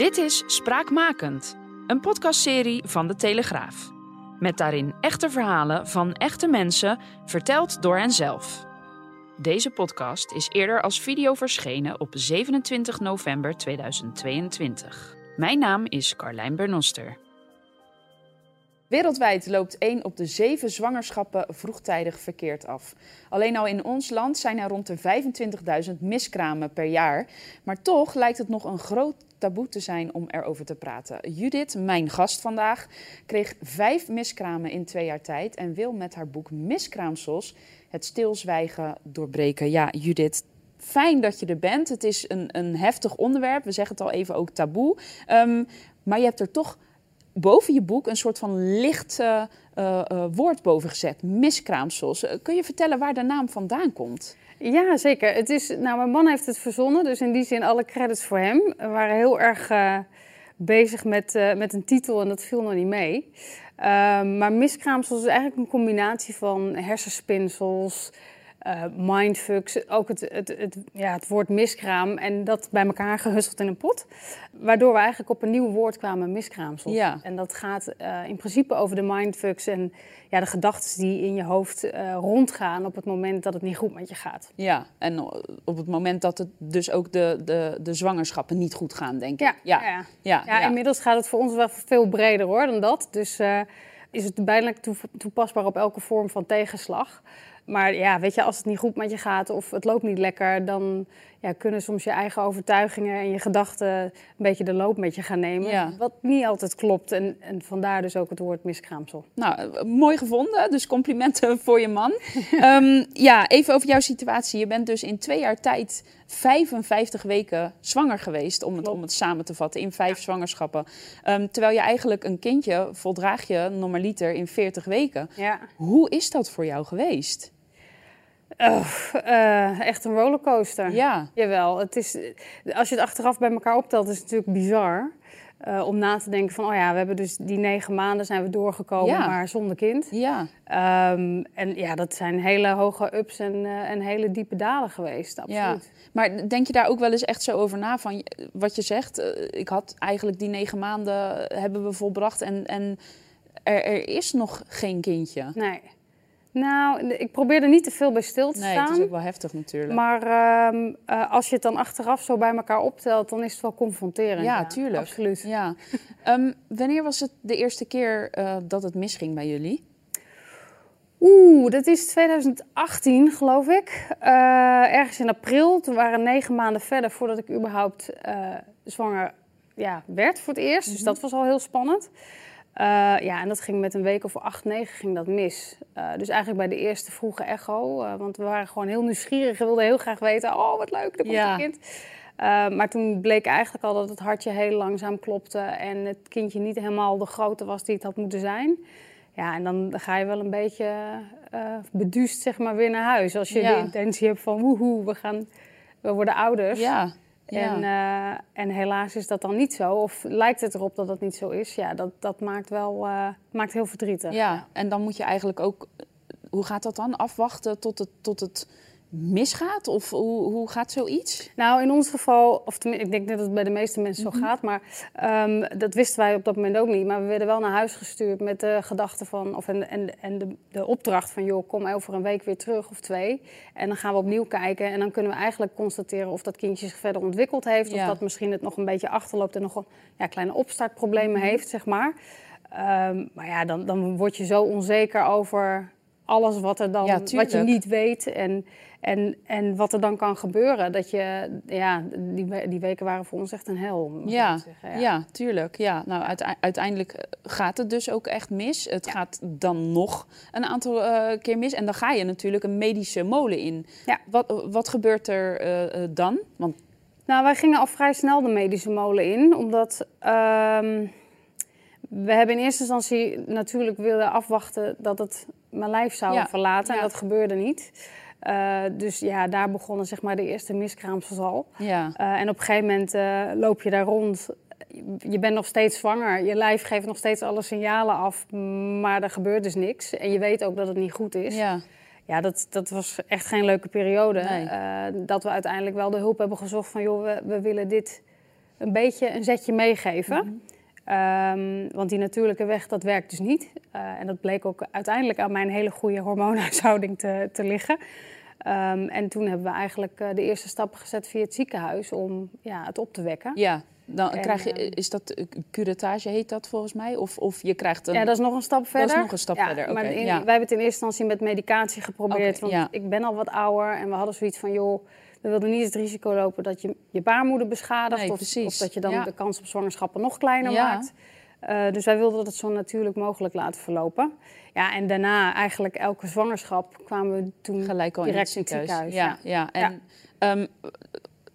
Dit is Spraakmakend, een podcastserie van de Telegraaf. Met daarin echte verhalen van echte mensen, verteld door henzelf. Deze podcast is eerder als video verschenen op 27 november 2022. Mijn naam is Carlijn Bernoster. Wereldwijd loopt 1 op de 7 zwangerschappen vroegtijdig verkeerd af. Alleen al in ons land zijn er rond de 25.000 miskramen per jaar. Maar toch lijkt het nog een groot taboe te zijn om erover te praten. Judith, mijn gast vandaag, kreeg vijf miskramen in twee jaar tijd en wil met haar boek Miskraamsels het stilzwijgen doorbreken. Ja, Judith, fijn dat je er bent. Het is een, een heftig onderwerp. We zeggen het al even ook taboe. Um, maar je hebt er toch boven je boek een soort van licht uh, uh, woord boven gezet. Miskraamsels. kun je vertellen waar de naam vandaan komt? Ja, zeker. Het is, nou, mijn man heeft het verzonnen, dus in die zin alle credits voor hem. We waren heel erg bezig met, met een titel en dat viel nog niet mee. Uh, maar miskraamsels is eigenlijk een combinatie van hersenspinsels, uh, mindfucks, ook het, het, het, ja, het woord miskraam en dat bij elkaar gehusteld in een pot. Waardoor we eigenlijk op een nieuw woord kwamen, miskraamsels. Ja. En dat gaat uh, in principe over de mindfucks en ja, de gedachten die in je hoofd uh, rondgaan op het moment dat het niet goed met je gaat. Ja, en op het moment dat het dus ook de, de, de zwangerschappen niet goed gaan, denk ik. Ja, ja. ja, ja. ja inmiddels gaat het voor ons wel veel breder hoor dan dat. Dus is het bijna toepasbaar op elke vorm van tegenslag. Maar ja, weet je, als het niet goed met je gaat of het loopt niet lekker, dan ja, kunnen soms je eigen overtuigingen en je gedachten een beetje de loop met je gaan nemen. Wat niet altijd klopt. En, en vandaar dus ook het woord miskraamsel. Nou, mooi gevonden. Dus complimenten voor je man. um, ja, even over jouw situatie. Je bent dus in twee jaar tijd 55 weken zwanger geweest, om het, om het samen te vatten, in vijf zwangerschappen. Um, terwijl je eigenlijk een kindje voldraag je normaliter in 40 weken. Ja. Hoe is dat voor jou geweest? Uh, echt een rollercoaster. Ja. Jawel. Het is, als je het achteraf bij elkaar optelt, is het natuurlijk bizar. Uh, om na te denken van, oh ja, we hebben dus die negen maanden zijn we doorgekomen, ja. maar zonder kind. Ja. Um, en ja, dat zijn hele hoge ups en, en hele diepe dalen geweest, absoluut. Ja. Maar denk je daar ook wel eens echt zo over na van wat je zegt? ik had eigenlijk die negen maanden hebben we volbracht en, en er, er is nog geen kindje. Nee. Nou, ik probeer er niet te veel bij stil te nee, staan. Nee, het is ook wel heftig natuurlijk. Maar uh, uh, als je het dan achteraf zo bij elkaar optelt, dan is het wel confronterend. Ja, ja. tuurlijk. Absoluut. Ja. um, wanneer was het de eerste keer uh, dat het misging bij jullie? Oeh, dat is 2018 geloof ik. Uh, ergens in april. Toen waren negen maanden verder voordat ik überhaupt zwanger ja, werd voor het eerst. Mm -hmm. Dus dat was al heel spannend. Uh, ja, en dat ging met een week of acht, negen ging dat mis. Uh, dus eigenlijk bij de eerste vroege echo. Uh, want we waren gewoon heel nieuwsgierig. We wilden heel graag weten, oh wat leuk, er komt ja. een kind. maar toen bleek eigenlijk al dat het hartje heel langzaam klopte... en het kindje niet helemaal de grootte was die het had moeten zijn. Ja, en dan ga je wel een beetje beduust zeg maar, weer naar huis. Als je ja. de intentie hebt van, woehoe, we, gaan, we worden ouders. Ja. Ja. En, uh, en helaas is dat dan niet zo. Of lijkt het erop dat dat niet zo is. Ja, dat, dat maakt wel uh, maakt heel verdrietig. Ja, ja, en dan moet je eigenlijk ook... Hoe gaat dat dan? Afwachten tot het, tot het misgaat? Of hoe, hoe gaat zoiets? Nou, in ons geval, of ik denk dat het bij de meeste mensen zo -hmm. gaat, maar um, dat wisten wij op dat moment ook niet. Maar we werden wel naar huis gestuurd met de gedachte van, of en, en, en de, de opdracht van, joh, kom over een week weer terug of twee. En dan gaan we opnieuw kijken en dan kunnen we eigenlijk constateren of dat kindje zich verder ontwikkeld heeft. Ja. Of dat misschien het nog een beetje achterloopt en nog een, ja, kleine opstartproblemen mm -hmm. heeft, zeg maar. Um, maar ja, dan, dan word je zo onzeker over alles wat er dan, ja, wat je niet weet. En, en, en wat er dan kan gebeuren. Dat je, ja, die, die weken waren voor ons echt een hel. Ja, zeggen, ja. ja, tuurlijk. Ja. Nou, uiteindelijk gaat het dus ook echt mis. Het ja. gaat dan nog een aantal uh, keer mis. En dan ga je natuurlijk een medische molen in. Ja. Wat, wat gebeurt er uh, dan? Want... Nou, wij gingen al vrij snel de medische molen in. Omdat... Uh, we hebben in eerste instantie natuurlijk willen afwachten dat het mijn lijf zou ja. verlaten. En dat gebeurde niet. Uh, dus ja, daar begonnen zeg maar de eerste miskraamsels al. Ja. Uh, en op een gegeven moment uh, loop je daar rond. Je bent nog steeds zwanger. Je lijf geeft nog steeds alle signalen af. Maar er gebeurt dus niks. En je weet ook dat het niet goed is. Ja, ja dat, dat was echt geen leuke periode. Nee. dat we uiteindelijk wel de hulp hebben gezocht van... joh, we, we willen dit een beetje een zetje meegeven. Mhm. Ehm, want die natuurlijke weg, dat werkt dus niet. Eh, en dat bleek ook uiteindelijk aan mijn hele goede hormoonhuishouding te, te liggen. Ehm, en toen hebben we eigenlijk eh, de eerste stappen gezet via het ziekenhuis om ja, het op te wekken. Ja, dan En, krijg je, ehm, is dat eh, curettage heet dat volgens mij? Of, of je krijgt een... Ja, dat is nog een stap verder. nog een stap Ja, verder, Maar oké, in- ja. wij hebben het in eerste instantie met medicatie geprobeerd. Want ja. ik ben al wat ouder en we hadden zoiets van... joh, we wilden niet het risico lopen dat je je baarmoeder beschadigt. Nee, of, dat je dan Ja. de kans op zwangerschappen nog kleiner Ja. maakt. Eh, dus wij wilden het zo natuurlijk mogelijk laten verlopen. Ja, en daarna eigenlijk elke zwangerschap kwamen we toen gelijk al direct in het ziekenhuis. Ja. Ja, ja. En ehm,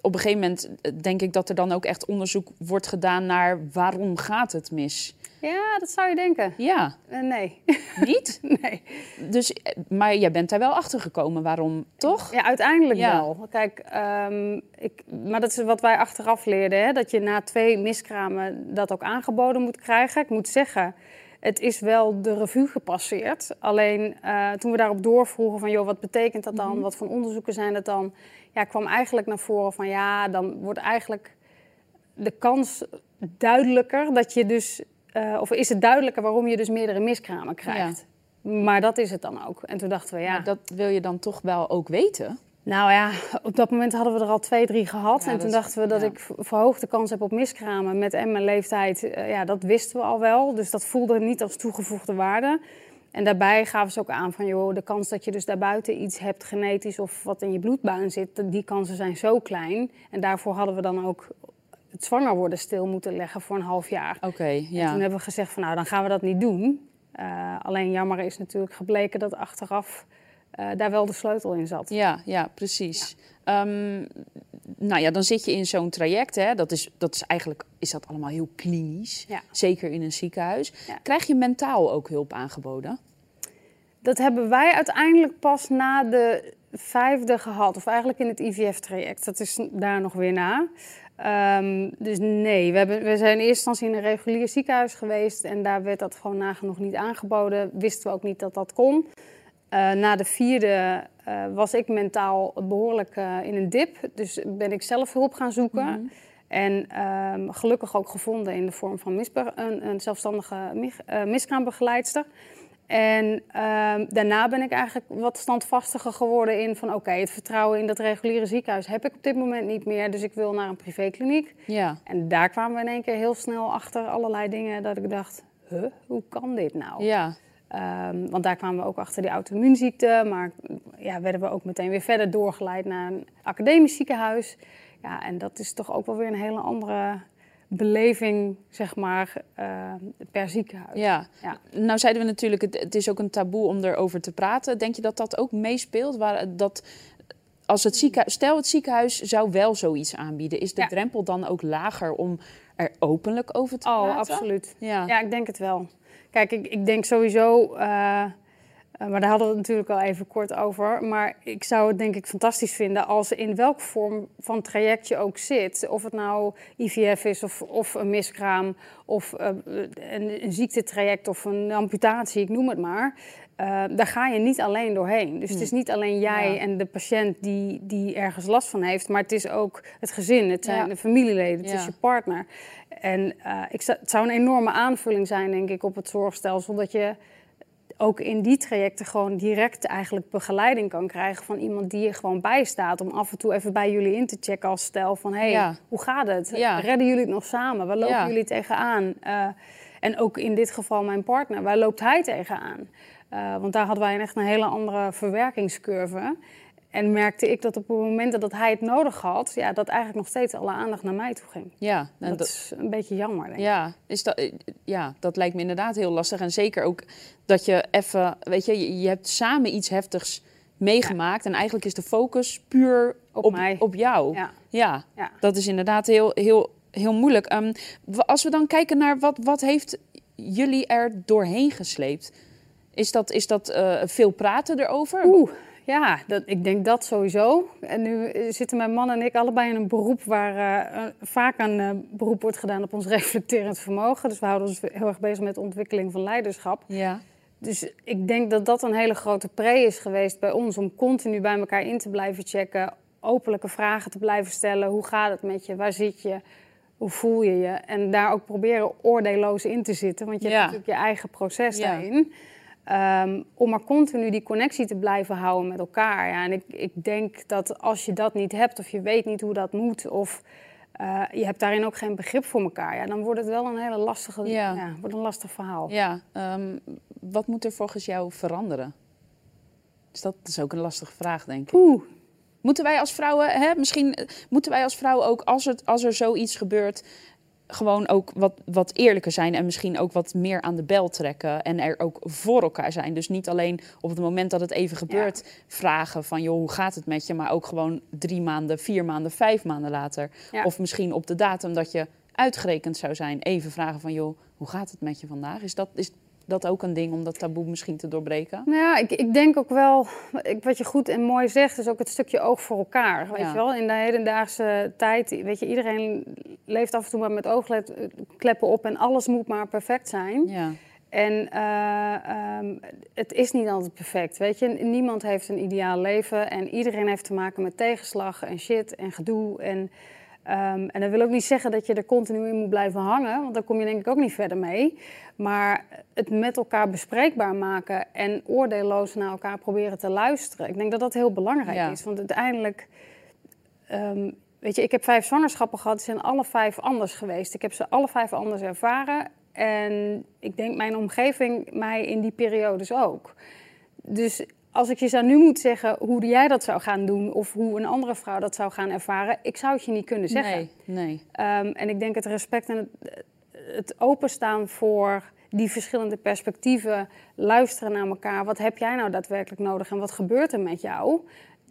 op een gegeven moment eh, denk ik dat er dan ook echt onderzoek wordt gedaan naar waarom gaat het mis? Ja, dat zou je denken. Ja, Eh, nee. niet? nee. Dus, eh, maar jij bent daar wel achter gekomen, waarom toch? Ja, uiteindelijk Ja. wel. Kijk, ehm, ik, maar dat is wat wij achteraf leerden. Hè? Dat je na twee miskramen dat ook aangeboden moet krijgen. Ik moet zeggen, het is wel de revue gepasseerd. Alleen eh, toen we daarop doorvroegen van... joh, wat betekent dat dan? Mhm. Wat voor onderzoeken zijn dat dan? Ja, kwam eigenlijk naar voren van... ja, dan wordt eigenlijk de kans duidelijker dat je dus... eh, of is het duidelijker waarom je dus meerdere miskramen krijgt. Maar dat is het dan ook. En toen dachten we, ja... Maar dat wil je dan toch wel ook weten? Nou ja, op dat moment hadden we er al twee, drie gehad. Ja, en toen is- dachten we dat ja. ik verhoogde kans heb op miskramen met en mijn leeftijd. Eh, ja, dat wisten we al wel. Dus dat voelde niet als toegevoegde waarde. En daarbij gaven ze ook aan van, joh, de kans dat je dus daarbuiten iets hebt genetisch of wat in je bloedbaan zit, die kansen zijn zo klein. En daarvoor hadden we dan ook het zwanger worden stil moeten leggen voor een half jaar. Oké, En toen ja. hebben we gezegd van, nou, dan gaan we dat niet doen. Eh, alleen jammer is natuurlijk gebleken dat achteraf eh, daar wel de sleutel in zat. Ja, ja, precies. Ehm, nou ja, dan zit je in zo'n traject. Hè? Dat, is, dat is eigenlijk is dat allemaal heel klinisch. Ja. Zeker in een ziekenhuis. Ja. Krijg je mentaal ook hulp aangeboden? Dat hebben wij uiteindelijk pas na de vijfde gehad. Of eigenlijk in het IVF-traject. Dat is daar nog weer na. Ehm, dus nee, we, hebben, we zijn in eerste instantie in een regulier ziekenhuis geweest. En daar werd dat gewoon nagenoeg niet aangeboden. Wisten we ook niet dat dat kon. Eh, na de vierde eh, was ik mentaal behoorlijk eh, in een dip. Dus ben ik zelf hulp gaan zoeken. Mhm. En ehm, gelukkig ook gevonden in de vorm van een, een zelfstandige miskraambegeleidster. En ehm, daarna ben ik eigenlijk wat standvastiger geworden in van... oké, het vertrouwen in dat reguliere ziekenhuis heb ik op dit moment niet meer. Dus ik wil naar een privékliniek. Ja. En daar kwamen we in één keer heel snel achter allerlei dingen dat ik dacht... huh, hoe kan dit nou? Ja. Ehm, want daar kwamen we ook achter die auto-immuunziekte. Maar ja, werden we ook meteen weer verder doorgeleid naar een academisch ziekenhuis. Ja, en dat is toch ook wel weer een hele andere beleving, zeg maar, eh, per ziekenhuis. Ja. Ja. Nou zeiden we natuurlijk, het, het is ook een taboe om erover te praten. Denk je dat dat ook meespeelt? Waar, dat als het ziekenhuis, stel het ziekenhuis zou wel zoiets aanbieden, is de Ja. drempel dan ook lager om er openlijk over te Oh, praten? absoluut. Ja. Ja, ik denk het wel. Kijk, ik, ik denk sowieso, eh, maar daar hadden we het natuurlijk al even kort over. Maar ik zou het denk ik fantastisch vinden als in welke vorm van traject je ook zit. Of het nou IVF is of, of een miskraam of eh, een, een ziektetraject of een amputatie, ik noem het maar. Eh, daar ga je niet alleen doorheen. Dus het is niet alleen jij Ja. en de patiënt die, die ergens last van heeft, maar het is ook het gezin, het zijn Ja. de familieleden, het is je partner. En eh, ik het zou een enorme aanvulling zijn, denk ik, op het zorgstelsel. Dat je ook in die trajecten gewoon direct eigenlijk begeleiding kan krijgen van iemand die je gewoon bijstaat. Om af en toe even bij jullie in te checken als stel van... hé, hey, Ja. hoe gaat het? Ja. Redden jullie het nog samen? Waar lopen Ja. jullie tegenaan? Eh en ook in dit geval mijn partner, waar loopt hij tegenaan? Eh, want daar hadden wij echt een hele andere verwerkingscurve. En merkte ik dat op het moment dat hij het nodig had... Ja, dat eigenlijk nog steeds alle aandacht naar mij toe ging. Ja, en dat, dat- is een beetje jammer, denk ik. Ja, is dat, eh, ja, dat lijkt me inderdaad heel lastig. En zeker ook dat je even, weet je, je, hebt samen iets heftigs meegemaakt. En eigenlijk is de focus puur Op op, mij. op jou. Ja. Ja, Ja. dat is inderdaad heel, heel, heel moeilijk. Ehm, als we dan kijken naar wat, wat heeft jullie er doorheen gesleept? Is dat, is dat eh, veel praten erover? Oeh, ja, dat, ik denk dat sowieso. En nu eh, zitten mijn man en ik allebei in een beroep waar eh, vaak een eh, beroep wordt gedaan op ons reflecterend vermogen. Dus we houden ons heel erg bezig met de ontwikkeling van leiderschap. Ja, Dus ik denk dat dat een hele grote pre is geweest bij ons om continu bij elkaar in te blijven checken. Openlijke vragen te blijven stellen. Hoe gaat het met je? Waar zit je? hoe voel je je? En daar ook proberen oordeelloos in te zitten, want je Ja. hebt natuurlijk je eigen proces Ja. daarin. Ehm, om maar continu die connectie te blijven houden met elkaar. Ja, en ik, ik denk dat als je dat niet hebt, of je weet niet hoe dat moet, of eh, je hebt daarin ook geen begrip voor elkaar, ja, dan wordt het wel een hele lastige, Ja. ja. wordt een lastig verhaal. Ja, ehm, wat moet er volgens jou veranderen? Dus dat is ook een lastige vraag, denk ik. Oeh, Moeten wij als vrouwen, hè, misschien eh, moeten wij als vrouwen ook als, het, als er zoiets gebeurt, gewoon ook wat, wat eerlijker zijn en misschien ook wat meer aan de bel trekken en er ook voor elkaar zijn. Dus niet alleen op het moment dat het even gebeurt vragen van joh, hoe gaat het met je, maar ook gewoon drie maanden, vier maanden, vijf maanden later. Ja. Of misschien op de datum dat je uitgerekend zou zijn, even vragen van joh, hoe gaat het met je vandaag? Is dat, is dat ook een ding om dat taboe misschien te doorbreken? Nou ja, ik, ik denk ook wel, ik- wat je goed en mooi zegt, is ook het stukje oog voor elkaar. Weet Ja. je wel, in de hedendaagse tijd, weet je, iedereen leeft af en toe maar met oogkleppen op en alles moet maar perfect zijn. Ja, En eh, ehm, het is niet altijd perfect, weet je. Niemand heeft een ideaal leven en iedereen heeft te maken met tegenslag en shit en gedoe. En, ehm, en dat wil ook niet zeggen dat je er continu in moet blijven hangen, want daar kom je denk ik ook niet verder mee. Maar het met elkaar bespreekbaar maken en oordeelloos naar elkaar proberen te luisteren. Ik denk dat dat heel belangrijk Ja. is, want uiteindelijk... ehm, Weet je, ik heb vijf zwangerschappen gehad. Ze zijn alle vijf anders geweest. Ik heb ze alle vijf anders ervaren. En ik denk mijn omgeving mij in die periodes ook. Dus als ik je zou nu moet zeggen hoe jij dat zou gaan doen... of hoe een andere vrouw dat zou gaan ervaren... ik zou het je niet kunnen zeggen. nee, nee. Ehm, en ik denk het respect en het, het openstaan voor die verschillende perspectieven, luisteren naar elkaar. Wat heb jij nou daadwerkelijk nodig en wat gebeurt er met jou?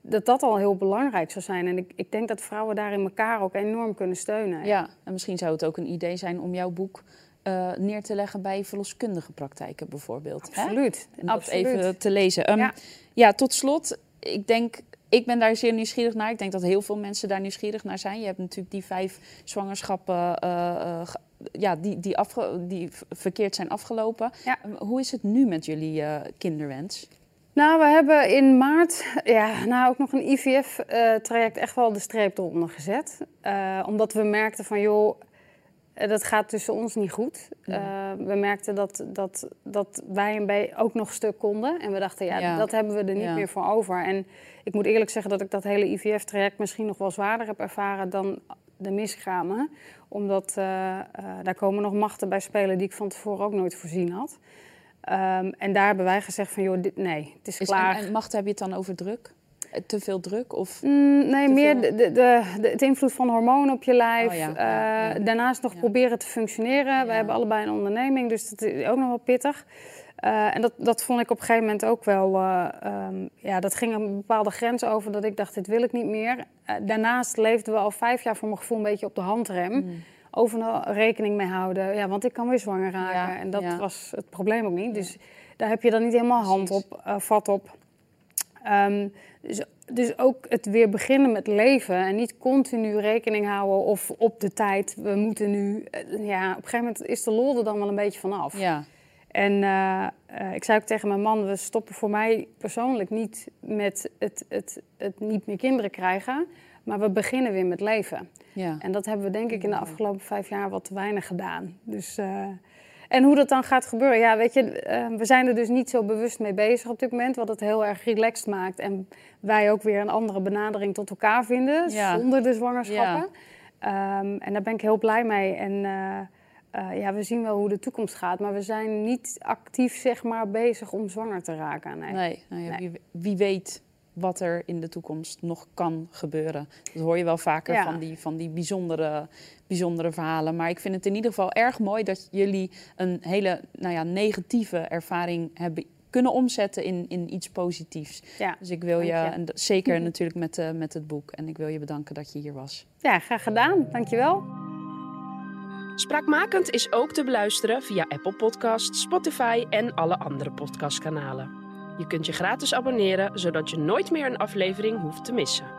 Dat dat al heel belangrijk zou zijn. En ik, ik denk dat vrouwen daarin elkaar ook enorm kunnen steunen. Ja, en misschien zou het ook een idee zijn om jouw boek eh, neer te leggen bij verloskundige praktijken bijvoorbeeld. hè? Absoluut. Dat Absoluut. even te lezen. Ehm, ja. Ja. tot slot, ik denk, ik ben daar zeer nieuwsgierig naar. Ik denk dat heel veel mensen daar nieuwsgierig naar zijn. Je hebt natuurlijk die vijf zwangerschappen eh, eh, ja, die, die, afge- die verkeerd zijn afgelopen. Ja. Ehm, Hoe is het nu met jullie kinderwens? Nou, we hebben in maart ja, nou ook nog een IVF-traject echt wel de streep eronder gezet. Omdat we merkten van, joh, dat gaat tussen ons niet goed. Eh, we merkten dat, dat, dat wij een beetje ook nog stuk konden. En we dachten, ja, Ja. dat hebben we er niet Ja. meer voor over. En ik moet eerlijk zeggen dat ik dat hele IVF-traject misschien nog wel zwaarder heb ervaren dan de miskramen. Omdat eh, eh, daar komen nog machten bij spelen die ik van tevoren ook nooit voorzien had. Ehm, en daar hebben wij gezegd van, joh, dit, nee, het is Is, klaar. en, en macht heb je het dan over druk? Te veel druk? Of... Mm, nee, meer de, de, de, het invloed van hormonen op je lijf. Oh ja, eh, ja, ja. Daarnaast nog proberen te functioneren. We hebben allebei een onderneming, dus dat is ook nog wel pittig. Eh, en dat, dat vond ik op een gegeven moment ook wel... eh, ehm, ja, dat ging een bepaalde grens over dat ik dacht, dit wil ik niet meer. Daarnaast leefden we al vijf jaar voor mijn gevoel een beetje op de handrem. Mm. Overal rekening mee houden. Ja, want ik kan weer zwanger raken. Ja, en dat ja. was het probleem ook niet. Dus daar heb je dan niet helemaal hand op, vat op. Ehm, dus, dus ook het weer beginnen met leven en niet continu rekening houden of op de tijd. We moeten nu. eh, Ja, op een gegeven moment is de lol er dan wel een beetje vanaf. Ja, En eh, eh, ik zei ook tegen mijn man: we stoppen voor mij persoonlijk niet met het, het, het niet meer kinderen krijgen, maar we beginnen weer met leven. ja. En dat hebben we denk ik in de afgelopen vijf jaar wat te weinig gedaan. Dus, en hoe dat dan gaat gebeuren, ja, weet je, eh, we zijn er dus niet zo bewust mee bezig op dit moment, wat het heel erg relaxed maakt. En wij ook weer een andere benadering tot elkaar vinden, Ja. zonder de zwangerschappen. Ehm, en daar ben ik heel blij mee. En eh, eh, ja, we zien wel hoe de toekomst gaat, maar we zijn niet actief, zeg maar, bezig om zwanger te raken. Nee. Nee, nou ja, Nee. Wie, wie weet wat er in de toekomst nog kan gebeuren. Dat hoor je wel vaker Ja. van die, van die bijzondere, bijzondere verhalen. Maar ik vind het in ieder geval erg mooi dat jullie een hele nou ja, negatieve ervaring hebben kunnen omzetten in, in iets positiefs. Ja. Dus ik wil je, en zeker natuurlijk met, eh, met het boek, en ik wil je bedanken dat je hier was. ja, graag gedaan. Dankjewel. Spraakmakend is ook te beluisteren via Apple Podcasts, Spotify en alle andere podcastkanalen. Je kunt je gratis abonneren, zodat je nooit meer een aflevering hoeft te missen.